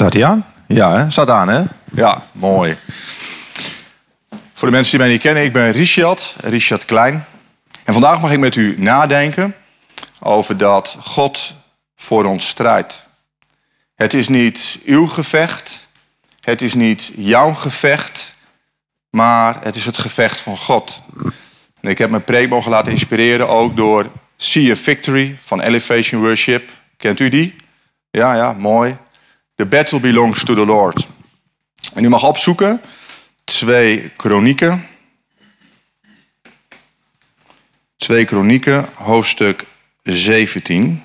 Staat hij aan? Ja, hè? staat aan, hè? Ja, mooi. Voor de mensen die mij niet kennen, ik ben Richard, Richard Klein. En vandaag mag ik met u nadenken over dat God voor ons strijdt. Het is niet uw gevecht, het is niet jouw gevecht, maar het is het gevecht van God. En ik heb mijn preek mogen laten inspireren ook door See a Victory van Elevation Worship. Kent u die? Ja, ja, mooi. The battle belongs to the Lord. En u mag opzoeken twee kronieken. Twee kronieken, hoofdstuk 17.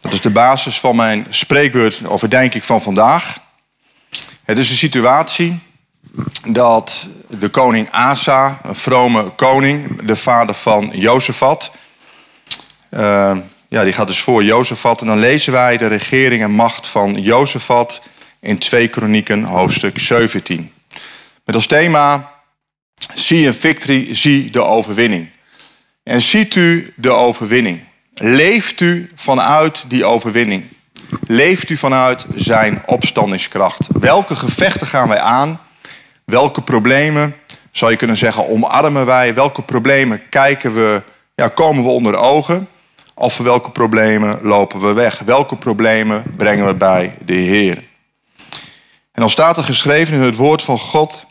Dat is de basis van mijn spreekbeurt overdenking van vandaag. Het is een situatie dat de koning Asa, een vrome koning, de vader van Jozefat, uh, ja, die gaat dus voor Jozefat. En dan lezen wij de regering en macht van Jozefat in 2 Kronieken, hoofdstuk 17. Met als thema, zie een victory, zie de overwinning. En ziet u de overwinning? Leeft u vanuit die overwinning? Leeft u vanuit zijn opstandingskracht? Welke gevechten gaan wij aan? Welke problemen, zou je kunnen zeggen, omarmen wij? Welke problemen kijken we, ja, komen we onder ogen? Of voor welke problemen lopen we weg? Welke problemen brengen we bij de Heer? En dan staat er geschreven in het woord van God: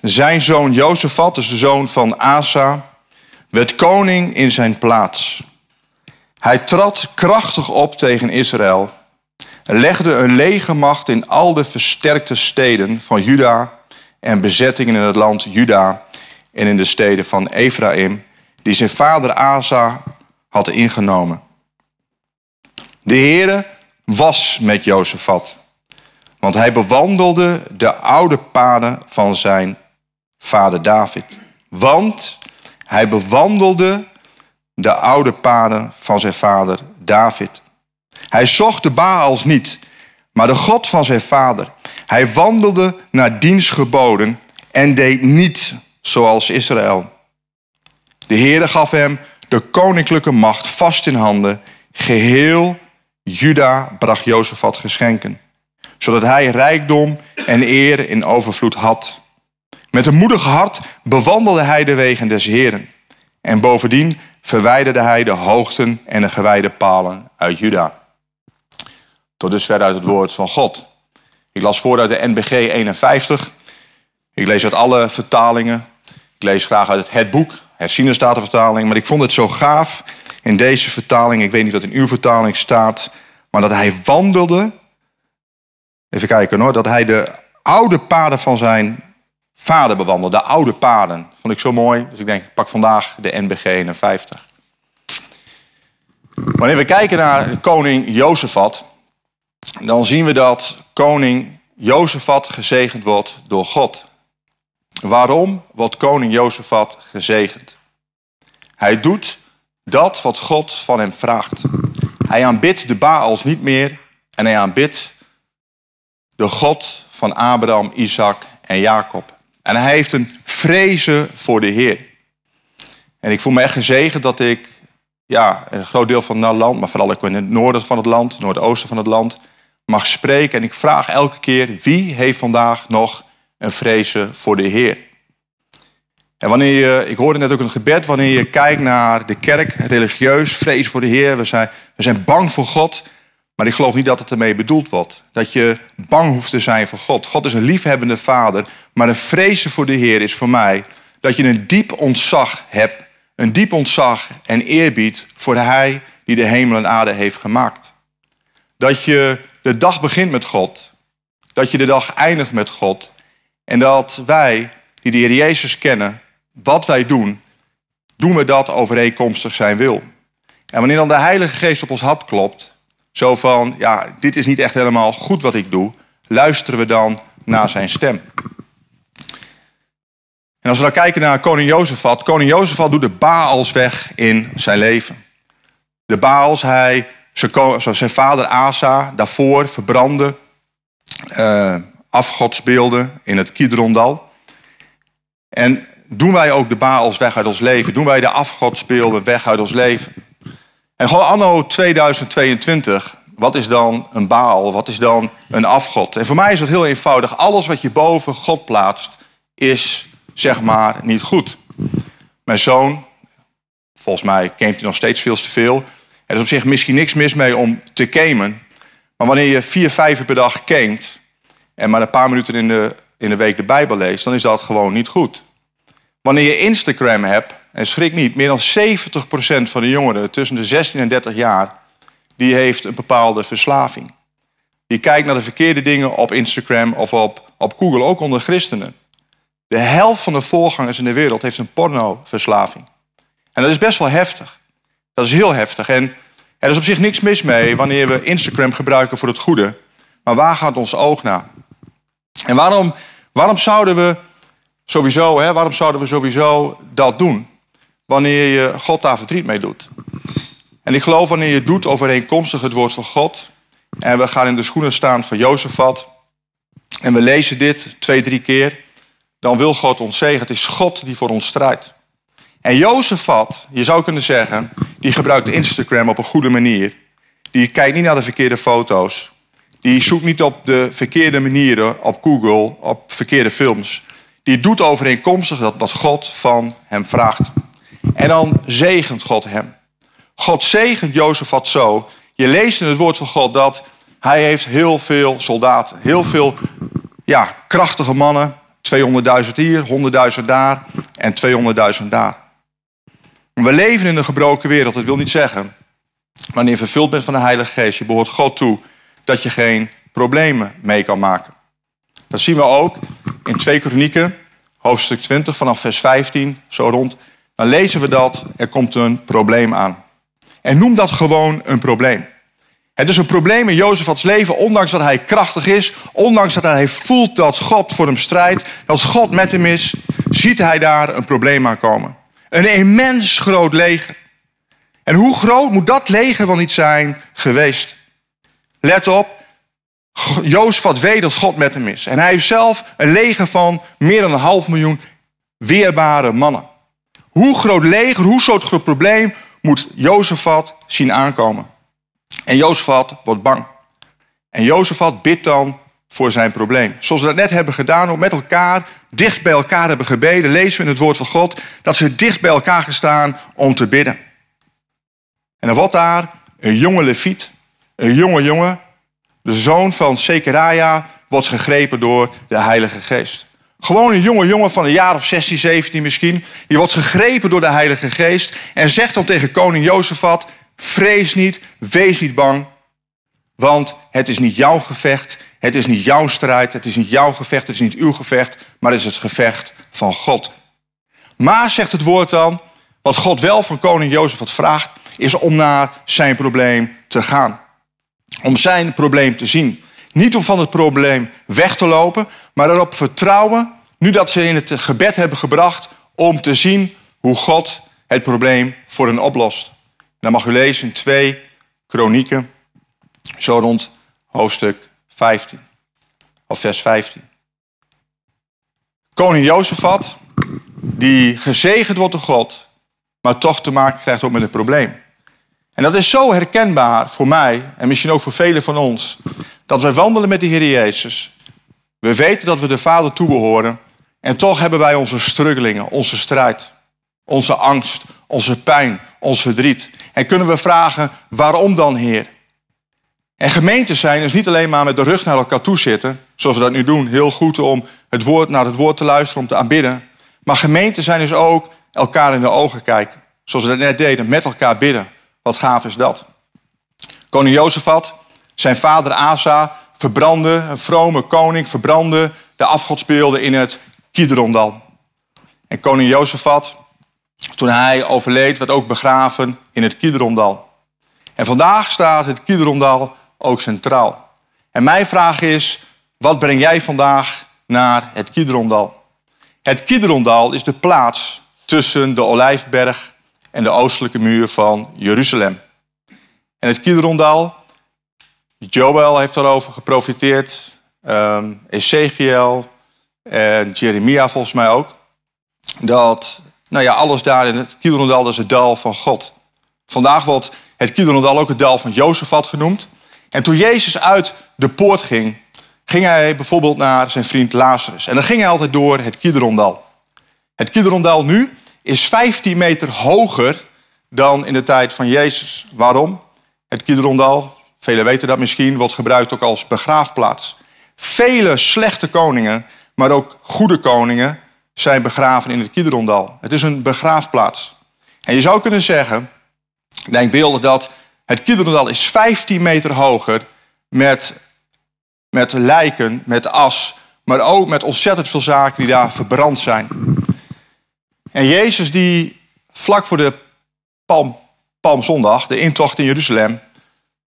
Zijn zoon Jozefat, dus de zoon van Asa, werd koning in zijn plaats. Hij trad krachtig op tegen Israël, legde een legermacht in al de versterkte steden van Juda en bezettingen in het land Juda en in de steden van Ephraim, die zijn vader Asa had ingenomen. De Heere was met Jozefat, want hij bewandelde de oude paden van zijn vader David. Want hij bewandelde de oude paden van zijn vader David. Hij zocht de Baals niet, maar de God van zijn vader. Hij wandelde naar diens geboden en deed niet zoals Israël. De Heere gaf hem de koninklijke macht vast in handen. Geheel Juda bracht Jozefat geschenken, zodat hij rijkdom en eer in overvloed had. Met een moedig hart bewandelde hij de wegen des Heren. En bovendien verwijderde hij de hoogten en de gewijde palen uit Juda. Tot dusver uit het woord van God. Ik las voor uit de NBG 51. Ik lees uit alle vertalingen. Ik lees graag uit het, boek, herziene statenvertaling. Maar ik vond het zo gaaf in deze vertaling. Ik weet niet wat in uw vertaling staat. Maar dat hij wandelde. Even kijken hoor. Dat hij de oude paden van zijn vader bewandelde. De oude paden. Vond ik zo mooi. Dus ik denk, ik pak vandaag de NBG 51. Wanneer we kijken naar koning Jozefat, dan zien we dat koning Jozefat gezegend wordt door God. Waarom wordt koning Jozefat gezegend? Hij doet dat wat God van hem vraagt. Hij aanbidt de Baals niet meer en hij aanbidt de God van Abraham, Isaac en Jacob. En hij heeft een vrezen voor de Heer. En ik voel me echt gezegend dat ik ja, een groot deel van het land, maar vooral ook in het noorden van het land, noordoosten van het land, mag spreken. En ik vraag elke keer, wie heeft vandaag nog een vrezen voor de Heer? En wanneer je, ik hoorde net ook een gebed, wanneer je kijkt naar de kerk, religieus, vrees voor de Heer. We zijn, we zijn bang voor God, maar ik geloof niet dat het ermee bedoeld wordt. Dat je bang hoeft te zijn voor God. God is een liefhebbende vader, maar een vrezen voor de Heer is voor mij dat je een diep ontzag hebt. Een diep ontzag en eerbied voor Hij die de hemel en aarde heeft gemaakt. Dat je de dag begint met God. Dat je de dag eindigt met God. En dat wij, die de Heer Jezus kennen, wat wij doen, doen we dat overeenkomstig zijn wil. En wanneer dan de Heilige Geest op ons hart klopt, zo van, ja, dit is niet echt helemaal goed wat ik doe, luisteren we dan naar zijn stem. En als we dan kijken naar koning Jozefat, koning Jozefat doet de Baals weg in zijn leven. De Baals, hij Zoals zijn vader Asa daarvoor verbrandde uh, afgodsbeelden in het Kidrondal. En doen wij ook de Baals weg uit ons leven? Doen wij de afgodsbeelden weg uit ons leven? En gewoon anno 2022 wat is dan een baal? Wat is dan een afgod? En voor mij is dat heel eenvoudig. Alles wat je boven God plaatst, is zeg maar niet goed. Mijn zoon, volgens mij kent hij nog steeds veel te veel. Er is op zich misschien niks mis mee om te gamen. Maar wanneer je vier, vijf uur per dag gamet en maar een paar minuten in de, in de week de Bijbel leest, dan is dat gewoon niet goed. Wanneer je Instagram hebt, en schrik niet, meer dan 70% van de jongeren tussen de 16 en 30 jaar, die heeft een bepaalde verslaving. Die kijkt naar de verkeerde dingen op Instagram of op, op Google, ook onder christenen. De helft van de voorgangers in de wereld heeft een pornoverslaving. En dat is best wel heftig. Dat is heel heftig. En er is op zich niks mis mee wanneer we Instagram gebruiken voor het goede. Maar waar gaat ons oog naar? En waarom, waarom zouden we sowieso, hè, waarom zouden we sowieso dat doen? Wanneer je God daar verdriet mee doet. En ik geloof wanneer je doet overeenkomstig het woord van God. En we gaan in de schoenen staan van Jozefat. En we lezen dit twee, drie keer. Dan wil God ons zeggen. Het is God die voor ons strijdt. En Jozefat, je zou kunnen zeggen, die gebruikt Instagram op een goede manier. Die kijkt niet naar de verkeerde foto's. Die zoekt niet op de verkeerde manieren op Google, op verkeerde films. Die doet overeenkomstig dat wat God van hem vraagt. En dan zegent God hem. God zegent Jozefat zo. Je leest in het woord van God dat hij heeft heel veel soldaten. Heel veel ja, krachtige mannen. 200.000 hier, 100.000 daar en 200.000 daar. We leven in een gebroken wereld. Dat wil niet zeggen, wanneer je vervuld bent van de Heilige Geest, je behoort God toe, dat je geen problemen mee kan maken. Dat zien we ook in 2 Kronieken, hoofdstuk 20, vanaf vers 15, zo rond. Dan lezen we dat er komt een probleem aan. En noem dat gewoon een probleem. Het is een probleem in Jozefats leven, ondanks dat hij krachtig is, ondanks dat hij voelt dat God voor hem strijdt, dat God met hem is, ziet hij daar een probleem aankomen. Een immens groot leger. En hoe groot moet dat leger wel niet zijn geweest? Let op, Jozefat weet dat God met hem is. En hij heeft zelf een leger van meer dan een half miljoen weerbare mannen. Hoe groot leger, hoe groot probleem moet Jozefat zien aankomen? En Jozefat wordt bang. En Jozefat bidt dan voor zijn probleem. Zoals we dat net hebben gedaan, ook met elkaar dicht bij elkaar hebben gebeden, lezen we in het woord van God dat ze dicht bij elkaar gestaan om te bidden. En dan wordt daar een jonge leviet, een jonge jongen, de zoon van Sekeraja, wordt gegrepen door de Heilige Geest. Gewoon een jonge jongen van een jaar of 16, 17 misschien. Die wordt gegrepen door de Heilige Geest en zegt dan tegen koning Jozefat, vrees niet, wees niet bang, want het is niet jouw gevecht, het is niet jouw strijd, het is niet jouw gevecht, het is niet uw gevecht, maar het is het gevecht van God. Maar, zegt het woord dan, wat God wel van koning Jozef had vraagt, is om naar zijn probleem te gaan. Om zijn probleem te zien. Niet om van het probleem weg te lopen, maar erop vertrouwen, nu dat ze in het gebed hebben gebracht, om te zien hoe God het probleem voor hen oplost. dan mag u lezen twee kronieken, zo rond hoofdstuk 15. Of vers 15. Koning Jozefat, die gezegend wordt door God, maar toch te maken krijgt ook met een probleem. En dat is zo herkenbaar voor mij en misschien ook voor velen van ons, dat wij wandelen met de Heer Jezus. We weten dat we de Vader toebehoren en toch hebben wij onze struggelingen, onze strijd, onze angst, onze pijn, ons verdriet. En kunnen we vragen, waarom dan Heer? En gemeente zijn is niet alleen maar met de rug naar elkaar toe zitten, zoals we dat nu doen, heel goed om het woord, naar het woord te luisteren, om te aanbidden. Maar gemeente zijn is ook elkaar in de ogen kijken. Zoals we dat net deden, met elkaar bidden. Wat gaaf is dat. Koning Jozefat, zijn vader Asa, verbrandde, een vrome koning, verbrandde de afgodsbeelden in het Kidrondal. En koning Jozefat, toen hij overleed, werd ook begraven in het Kidrondal. En vandaag staat het Kidrondal ook centraal. En mijn vraag is, wat breng jij vandaag naar het Kidrondal? Het Kidrondal is de plaats tussen de Olijfberg en de oostelijke muur van Jeruzalem. En het Kidrondal, Joel heeft daarover geprofiteerd, um, Ezekiel en Jeremia volgens mij ook, dat nou ja, alles daar in het Kidrondal is het dal van God. Vandaag wordt het Kidrondal ook het dal van Jozefat genoemd. En toen Jezus uit de poort ging, ging hij bijvoorbeeld naar zijn vriend Lazarus. En dan ging hij altijd door het Kidrondal. Het Kidrondal nu is 15 meter hoger dan in de tijd van Jezus. Waarom? Het Kidrondal, velen weten dat misschien, wordt gebruikt ook als begraafplaats. Vele slechte koningen, maar ook goede koningen, zijn begraven in het Kidrondal. Het is een begraafplaats. En je zou kunnen zeggen, denkbeeldig dat het Kidrondal is 15 meter hoger met, met lijken, met as, maar ook met ontzettend veel zaken die daar verbrand zijn. En Jezus die vlak voor de Palm, Palmzondag, de intocht in Jeruzalem,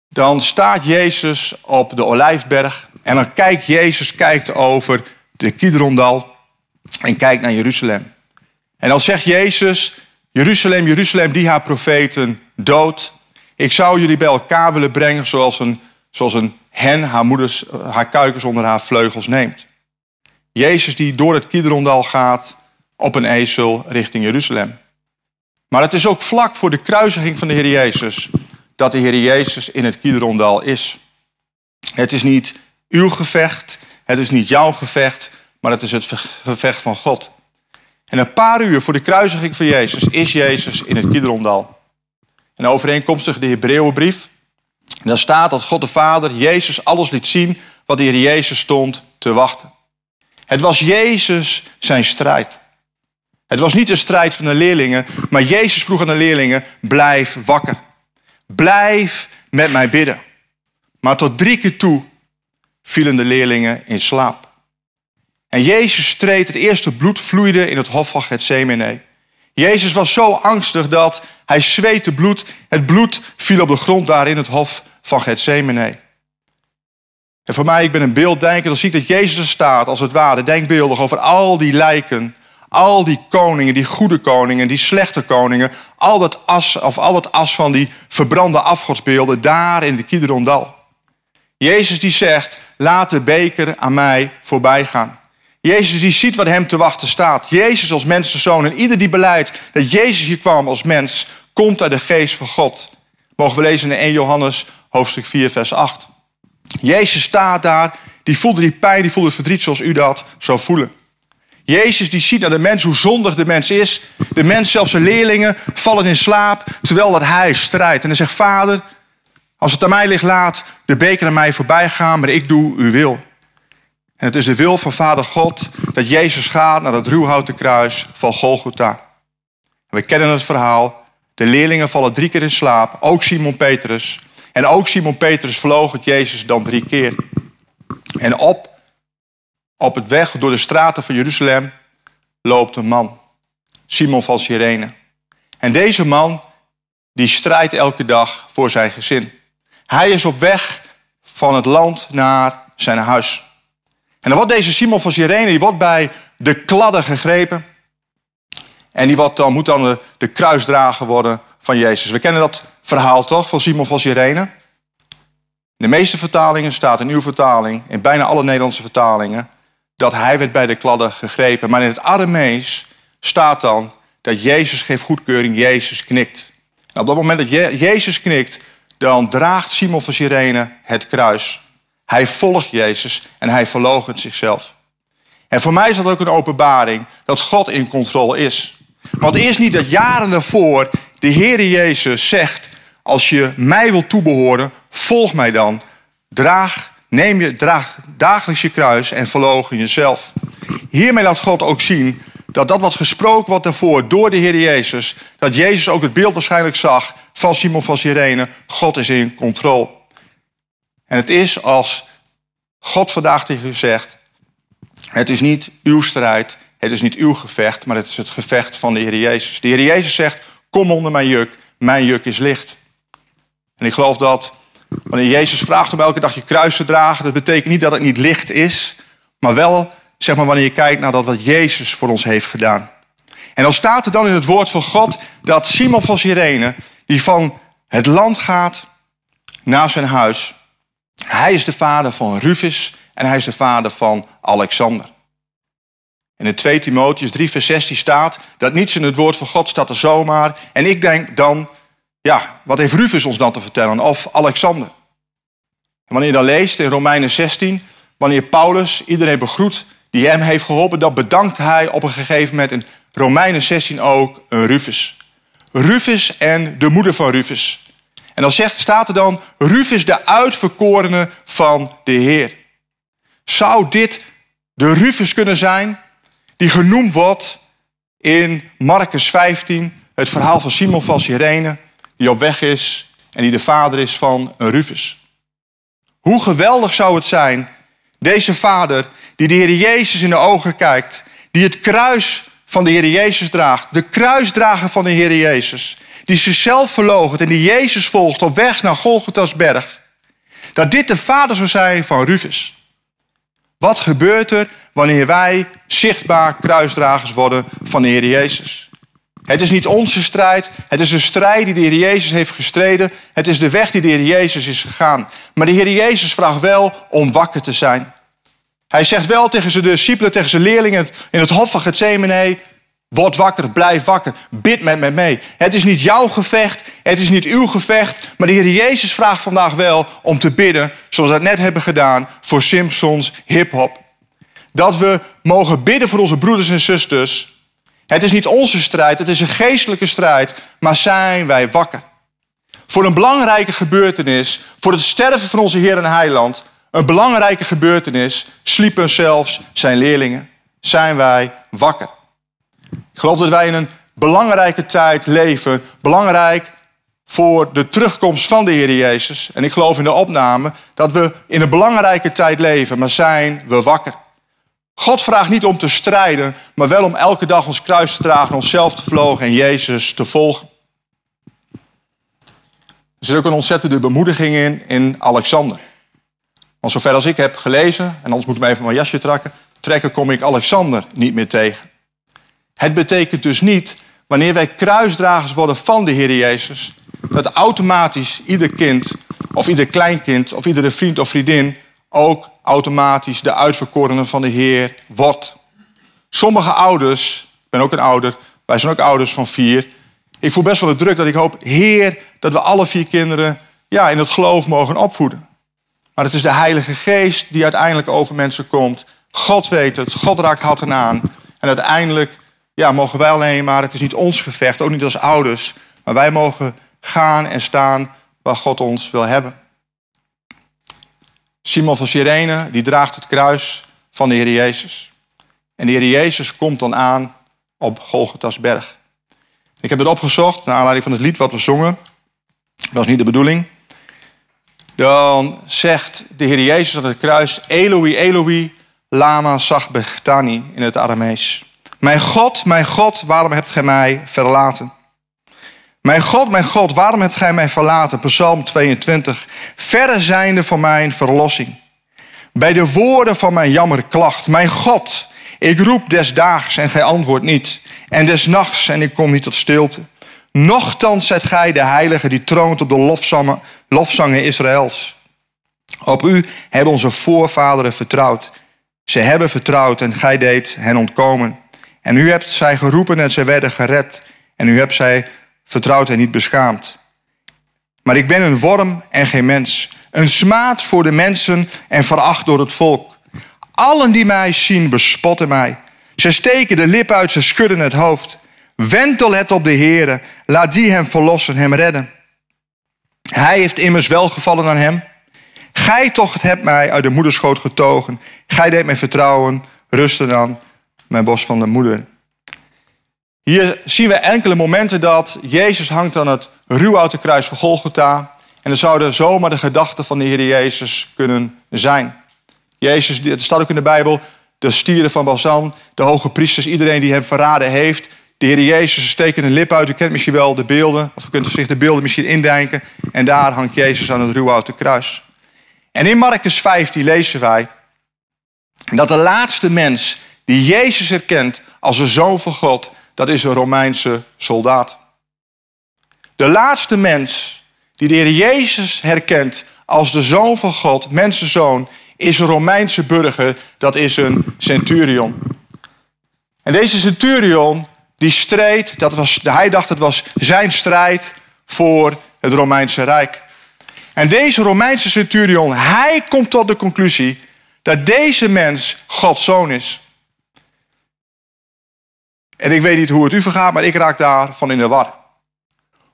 dan staat Jezus op de Olijfberg en dan kijkt Jezus kijkt over de Kidrondal en kijkt naar Jeruzalem. En dan zegt Jezus, Jeruzalem, Jeruzalem, die haar profeten dood. Ik zou jullie bij elkaar willen brengen zoals een, zoals een hen haar, moeders, haar kuikens onder haar vleugels neemt. Jezus die door het Kidrondal gaat op een ezel richting Jeruzalem. Maar het is ook vlak voor de kruisiging van de Heer Jezus dat de Heer Jezus in het Kidrondal is. Het is niet uw gevecht, het is niet jouw gevecht, maar het is het gevecht van God. En een paar uur voor de kruisiging van Jezus is Jezus in het Kidrondal. En overeenkomstig de Hebreeënbrief, daar staat dat God de Vader Jezus alles liet zien wat de Heer Jezus stond te wachten. Het was Jezus zijn strijd. Het was niet de strijd van de leerlingen, maar Jezus vroeg aan de leerlingen: blijf wakker. Blijf met mij bidden. Maar tot drie keer toe vielen de leerlingen in slaap. En Jezus streed, het eerste bloed vloeide in het hof van Gethsemane. Jezus was zo angstig dat hij zweette bloed. Het bloed viel op de grond daar in het hof van Gethsemane. En voor mij, ik ben een beelddenker, dan zie ik dat Jezus er staat, als het ware, denkbeeldig over al die lijken al die koningen, die goede koningen, die slechte koningen, al dat as, of al dat as van die verbrande afgodsbeelden daar in de Kidrondal. Jezus die zegt, laat de beker aan mij voorbij gaan. Jezus die ziet wat hem te wachten staat. Jezus als mensenzoon en ieder die beleidt dat Jezus hier kwam als mens, komt uit de geest van God. Mogen we lezen in 1 Johannes hoofdstuk 4 vers 8. Jezus staat daar, die voelde die pijn, die voelde het verdriet zoals u dat zou voelen. Jezus die ziet naar de mens hoe zondig de mens is. De mens, zelfs zijn leerlingen, vallen in slaap terwijl dat hij strijdt. En hij zegt, vader, als het aan mij ligt, laat de beker aan mij voorbij gaan, maar ik doe uw wil. En het is de wil van vader God dat Jezus gaat naar het ruwhouten kruis van Golgotha. We kennen het verhaal. De leerlingen vallen drie keer in slaap, ook Simon Petrus. En ook Simon Petrus vloog het Jezus dan drie keer. En op op het weg door de straten van Jeruzalem loopt een man, Simon van Sirene. En deze man, die strijdt elke dag voor zijn gezin. Hij is op weg van het land naar zijn huis. En dan wordt deze Simon van Sirene, die wordt bij de kladden gegrepen. En die wordt dan, moet dan de, de kruisdrager worden van Jezus. We kennen dat verhaal toch, van Simon van Sirene? In de meeste vertalingen staat in uw vertaling, in bijna alle Nederlandse vertalingen, dat hij werd bij de kladden gegrepen. Maar in het Aramees staat dan dat Jezus geeft goedkeuring, Jezus knikt. En op dat moment dat Jezus knikt, dan draagt Simon van Sirene het kruis. Hij volgt Jezus en hij verloochent zichzelf. En voor mij is dat ook een openbaring dat God in controle is. Want eerst niet dat jaren daarvoor de Heere Jezus zegt: Als je mij wilt toebehoren, volg mij dan. Draag Neem je, draag dagelijks je kruis en verloochen jezelf. Hiermee laat God ook zien dat dat wat gesproken wordt daarvoor door de Heer Jezus, dat Jezus ook het beeld waarschijnlijk zag van Simon van Sirene, God is in controle. En het is als God vandaag tegen u zegt, het is niet uw strijd, het is niet uw gevecht, maar het is het gevecht van de Heer Jezus. De Heer Jezus zegt, kom onder mijn juk, mijn juk is licht. En ik geloof dat Wanneer Jezus vraagt om elke dag je kruis te dragen, dat betekent niet dat het niet licht is, maar wel zeg maar, wanneer je kijkt naar dat wat Jezus voor ons heeft gedaan. En dan staat er dan in het woord van God dat Simon van Sirene, die van het land gaat naar zijn huis, hij is de vader van Rufus en hij is de vader van Alexander. En in 2 Timotheus 3 vers 16 staat dat niets in het woord van God staat er zomaar. En ik denk dan ja, wat heeft Rufus ons dan te vertellen? Of Alexander? Wanneer je dan leest in Romeinen 16, wanneer Paulus iedereen begroet die hem heeft geholpen, dan bedankt hij op een gegeven moment in Romeinen 16 ook een Rufus. Rufus en de moeder van Rufus. En dan zegt, staat er dan, Rufus de uitverkorene van de Heer. Zou dit de Rufus kunnen zijn die genoemd wordt in Marcus 15, het verhaal van Simon van Sirene, die op weg is en die de vader is van een Rufus. Hoe geweldig zou het zijn, deze vader die de Heer Jezus in de ogen kijkt, die het kruis van de Heer Jezus draagt, de kruisdrager van de Heer Jezus, die zichzelf verloogt en die Jezus volgt op weg naar Golgotha's berg, dat dit de vader zou zijn van Rufus. Wat gebeurt er wanneer wij zichtbaar kruisdragers worden van de Heer Jezus? Het is niet onze strijd, het is een strijd die de Heer Jezus heeft gestreden. Het is de weg die de Heer Jezus is gegaan. Maar de Heer Jezus vraagt wel om wakker te zijn. Hij zegt wel tegen zijn discipelen, tegen zijn leerlingen in het hof van Gethsemane... Word wakker, blijf wakker, bid met me mee. Het is niet jouw gevecht, het is niet uw gevecht, maar de Heer Jezus vraagt vandaag wel om te bidden, zoals we het net hebben gedaan voor Simpsons hip-hop. Dat we mogen bidden voor onze broeders en zusters. Het is niet onze strijd, het is een geestelijke strijd, maar zijn wij wakker. Voor een belangrijke gebeurtenis, voor het sterven van onze Heer en Heiland, een belangrijke gebeurtenis, sliepen zelfs zijn leerlingen. Zijn wij wakker? Ik geloof dat wij in een belangrijke tijd leven. Belangrijk voor de terugkomst van de Heer Jezus. En ik geloof in de opname dat we in een belangrijke tijd leven, maar zijn we wakker. God vraagt niet om te strijden, maar wel om elke dag ons kruis te dragen, onszelf te vlogen en Jezus te volgen. Er zit ook een ontzettende bemoediging in in Alexander. Want zover als ik heb gelezen, en anders moet ik me even mijn jasje trekken, trekken kom ik Alexander niet meer tegen. Het betekent dus niet, wanneer wij kruisdragers worden van de Heer Jezus, dat automatisch ieder kind of ieder kleinkind of iedere vriend of vriendin ook automatisch de uitverkorene van de Heer wordt. Sommige ouders, ik ben ook een ouder, wij zijn ook ouders van vier. Ik voel best wel de druk dat ik hoop, Heer, dat we alle vier kinderen ja, in het geloof mogen opvoeden. Maar het is de Heilige Geest die uiteindelijk over mensen komt. God weet het, God raakt hart aan. En uiteindelijk ja, mogen wij alleen maar, het is niet ons gevecht, ook niet als ouders, maar wij mogen gaan en staan waar God ons wil hebben. Simon van Sirene, die draagt het kruis van de Heer Jezus. En de Heer Jezus komt dan aan op Golgotha's berg. Ik heb het opgezocht naar aanleiding van het lied wat we zongen. Dat was niet de bedoeling. Dan zegt de Heer Jezus aan het kruis: Eloi, Eloi, lama sabachthani in het Aramees. Mijn God, mijn God, waarom hebt gij mij verlaten? Mijn God, mijn God, waarom hebt gij mij verlaten? Psalm 22. Verre zijnde van mijn verlossing. Bij de woorden van mijn jammerklacht. Mijn God, ik roep des daags en gij antwoordt niet. En des nachts en ik kom niet tot stilte. Nochtans zijt gij de heilige die troont op de lofzangen, lofzangen Israëls. Op u hebben onze voorvaderen vertrouwd. Ze hebben vertrouwd en gij deed hen ontkomen. En u hebt zij geroepen en zij werden gered. En u hebt zij vertrouwd en niet beschaamd. Maar ik ben een worm en geen mens. Een smaad voor de mensen en veracht door het volk. Allen die mij zien bespotten mij. Ze steken de lip uit, ze schudden het hoofd. Wentel het op de Heere, laat die hem verlossen, hem redden. Hij heeft immers welgevallen aan hem. Gij toch hebt mij uit de moederschoot getogen. Gij deed mij vertrouwen, rusten dan mijn bos van de moeder. Hier zien we enkele momenten dat Jezus hangt aan het ruwoude kruis van Golgotha. En er zouden zomaar de gedachten van de Heer Jezus kunnen zijn. Jezus, het staat ook in de Bijbel, de stieren van Balzan, de hoge priesters, iedereen die hem verraden heeft. De Heer Jezus steken een lip uit. U kent misschien wel de beelden, of u kunt zich de beelden misschien indenken. En daar hangt Jezus aan het ruwoude kruis. En in Marcus 15 lezen wij dat de laatste mens die Jezus herkent als de zoon van God, dat is een Romeinse soldaat. De laatste mens die de Heer Jezus herkent als de zoon van God, mensenzoon, is een Romeinse burger, dat is een centurion. En deze centurion, die streed, dat was, hij dacht het was zijn strijd voor het Romeinse Rijk. En deze Romeinse centurion, hij komt tot de conclusie dat deze mens Gods zoon is. En ik weet niet hoe het u vergaat, maar ik raak daarvan in de war.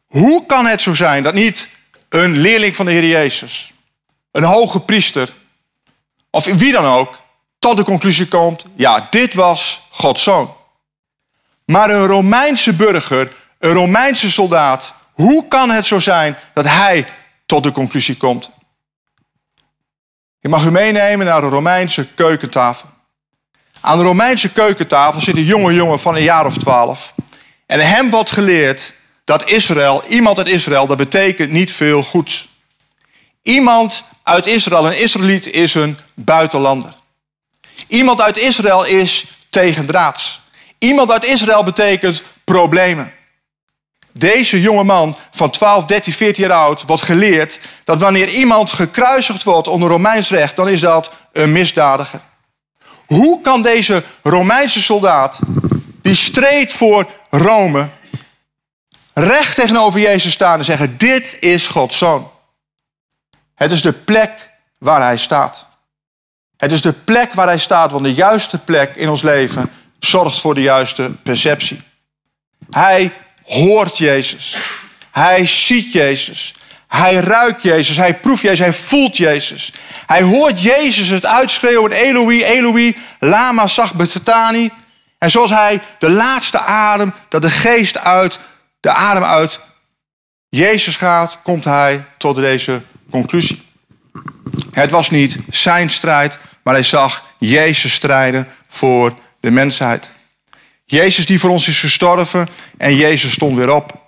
Hoe kan het zo zijn dat niet een leerling van de Heer Jezus, een hoge priester, of wie dan ook, tot de conclusie komt, ja, dit was Gods zoon. Maar een Romeinse burger, een Romeinse soldaat, hoe kan het zo zijn dat hij tot de conclusie komt? Ik mag u meenemen naar de Romeinse keukentafel. Aan de Romeinse keukentafel zit een jonge jongen van een jaar of twaalf. En hem wordt geleerd dat Israël, iemand uit Israël, dat betekent niet veel goeds. Iemand uit Israël, een Israëliet, is een buitenlander. Iemand uit Israël is tegendraads. Iemand uit Israël betekent problemen. Deze jonge man van 12, 13, 14 jaar oud wordt geleerd dat wanneer iemand gekruisigd wordt onder Romeins recht, dan is dat een misdadiger. Hoe kan deze Romeinse soldaat, die streed voor Rome, recht tegenover Jezus staan en zeggen: Dit is Gods zoon? Het is de plek waar hij staat. Het is de plek waar hij staat, want de juiste plek in ons leven zorgt voor de juiste perceptie. Hij hoort Jezus. Hij ziet Jezus. Hij ruikt Jezus. Hij proeft Jezus. Hij voelt Jezus. Hij hoort Jezus het uitschreeuwen: Eloi, Eloi, lama sabachthani. En zoals hij de laatste adem, dat de geest uit, de adem uit Jezus gaat, komt hij tot deze conclusie. Het was niet zijn strijd, maar hij zag Jezus strijden voor de mensheid. Jezus die voor ons is gestorven en Jezus stond weer op.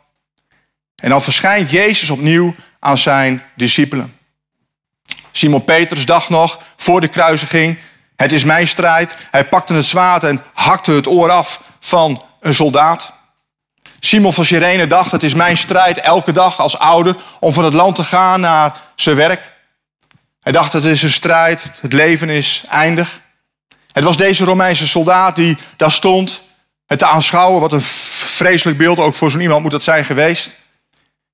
En dan verschijnt Jezus opnieuw aan zijn discipelen. Simon Petrus dacht nog voor de kruisiging: Het is mijn strijd. Hij pakte het zwaard en hakte het oor af van een soldaat. Simon van Sirene dacht: Het is mijn strijd elke dag als ouder om van het land te gaan naar zijn werk. Hij dacht: Het is een strijd, het leven is eindig. Het was deze Romeinse soldaat die daar stond, het te aanschouwen. Wat een vreselijk beeld ook voor zo'n iemand moet dat zijn geweest.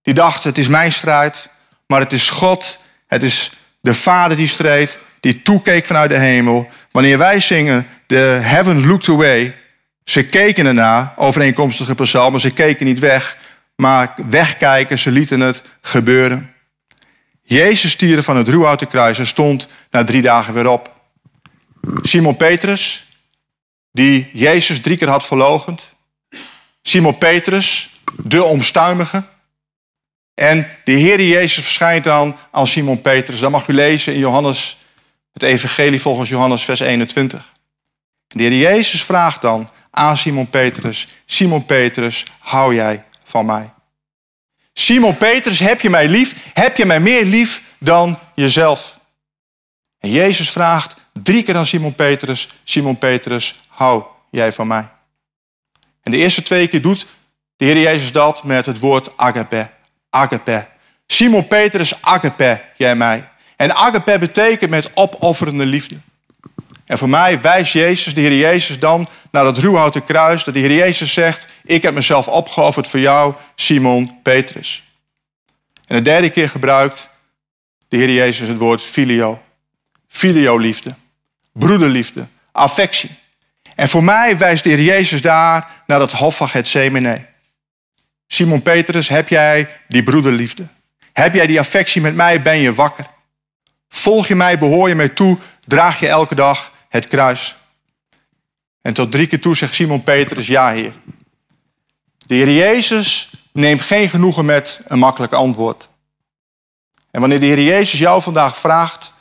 Die dacht, het is mijn strijd, maar het is God, het is de Vader die streed, die toekeek vanuit de hemel. Wanneer wij zingen, the heaven looked away, ze keken ernaar, overeenkomstige psalmen, ze keken niet weg, maar wegkijken, ze lieten het gebeuren. Jezus stierde van het ruwhouten kruis en stond na drie dagen weer op. Simon Petrus, die Jezus drie keer had verlogend. Simon Petrus, de omstuimige. En de Heer Jezus verschijnt dan aan Simon Petrus. Dat mag u lezen in Johannes, het Evangelie volgens Johannes, vers 21. De Heer Jezus vraagt dan aan Simon Petrus: Simon Petrus, hou jij van mij? Simon Petrus, heb je mij lief? Heb je mij meer lief dan jezelf? En Jezus vraagt drie keer aan Simon Petrus: Simon Petrus, hou jij van mij? En de eerste twee keer doet de Heer Jezus dat met het woord agape agape. Simon Petrus, agape, jij mij. En agape betekent met opofferende liefde. En voor mij wijst Jezus, de Heer Jezus, dan naar het ruwhouten kruis. Dat de Heer Jezus zegt, ik heb mezelf opgeofferd voor jou, Simon Petrus. En de derde keer gebruikt de Heer Jezus het woord filio. Filio liefde, broederliefde, affectie. En voor mij wijst de Heer Jezus daar naar het hof van Gethsemane. Simon Petrus, heb jij die broederliefde? Heb jij die affectie met mij? Ben je wakker? Volg je mij, behoor je mij toe, draag je elke dag het kruis? En tot drie keer toe zegt Simon Petrus, ja Heer. De Heer Jezus neemt geen genoegen met een makkelijk antwoord. En wanneer de Heer Jezus jou vandaag vraagt,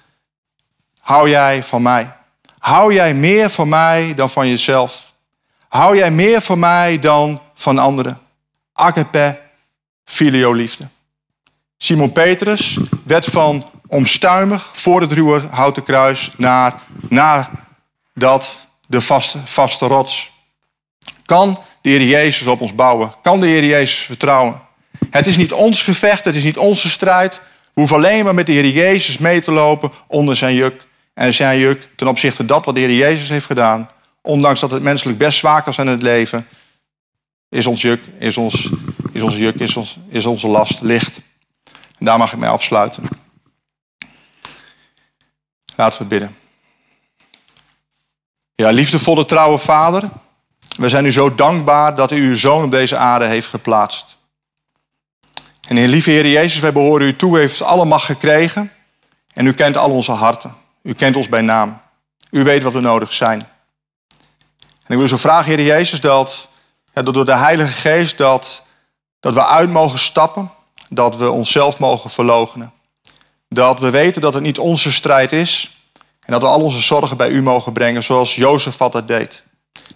hou jij van mij? Hou jij meer van mij dan van jezelf? Hou jij meer van mij dan van anderen? Agape, filio liefde. Simon Petrus werd van omstuimig voor het ruwe houten kruis naar, naar dat de vaste, vaste rots. Kan de Heer Jezus op ons bouwen? Kan de Heer Jezus vertrouwen? Het is niet ons gevecht, het is niet onze strijd. Hoeven alleen maar met de Heer Jezus mee te lopen onder zijn juk. En zijn juk ten opzichte van dat wat de Heer Jezus heeft gedaan. Ondanks dat het menselijk best zwaar was in het leven is ons juk, is, ons, is onze juk, is, ons, is onze last licht. En daar mag ik mee afsluiten. Laten we bidden. Ja, liefdevolle trouwe Vader, we zijn u zo dankbaar dat u uw zoon op deze aarde heeft geplaatst. En Heer, lieve Heer Jezus, wij behoren u toe, u heeft alle macht gekregen. En u kent al onze harten. U kent ons bij naam. U weet wat we nodig zijn. En ik wil zo vragen, Heer Jezus, dat, dat door de Heilige Geest dat, dat we uit mogen stappen. Dat we onszelf mogen verloochenen. Dat we weten dat het niet onze strijd is. En dat we al onze zorgen bij u mogen brengen, zoals Jozef dat deed.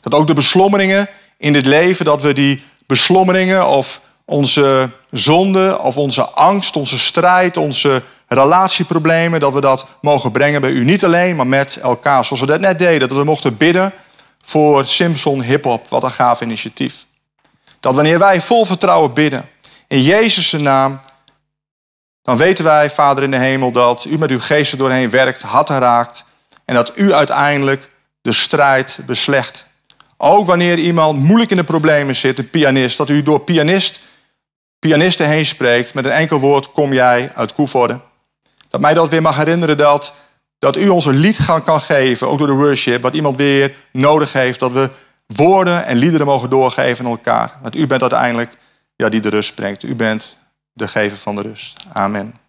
Dat ook de beslommeringen in dit leven, dat we die beslommeringen of onze zonde of onze angst, onze strijd, onze relatieproblemen, dat we dat mogen brengen bij u. Niet alleen, maar met elkaar. Zoals we dat net deden, dat we mochten bidden voor Simpson Hip Hop. Wat een gaaf initiatief. Dat wanneer wij vol vertrouwen bidden, in Jezus' naam, dan weten wij, Vader in de hemel, dat u met uw geest er doorheen werkt, harten raakt en dat u uiteindelijk de strijd beslecht. Ook wanneer iemand moeilijk in de problemen zit, een pianist, dat u door pianist, pianisten heen spreekt, met een enkel woord kom jij uit Koevoorde. Dat mij dat weer mag herinneren dat, dat u ons een lied kan geven, ook door de worship, wat iemand weer nodig heeft, dat we woorden en liederen mogen doorgeven aan elkaar. Want u bent uiteindelijk ja, die de rust brengt. U bent de gever van de rust. Amen.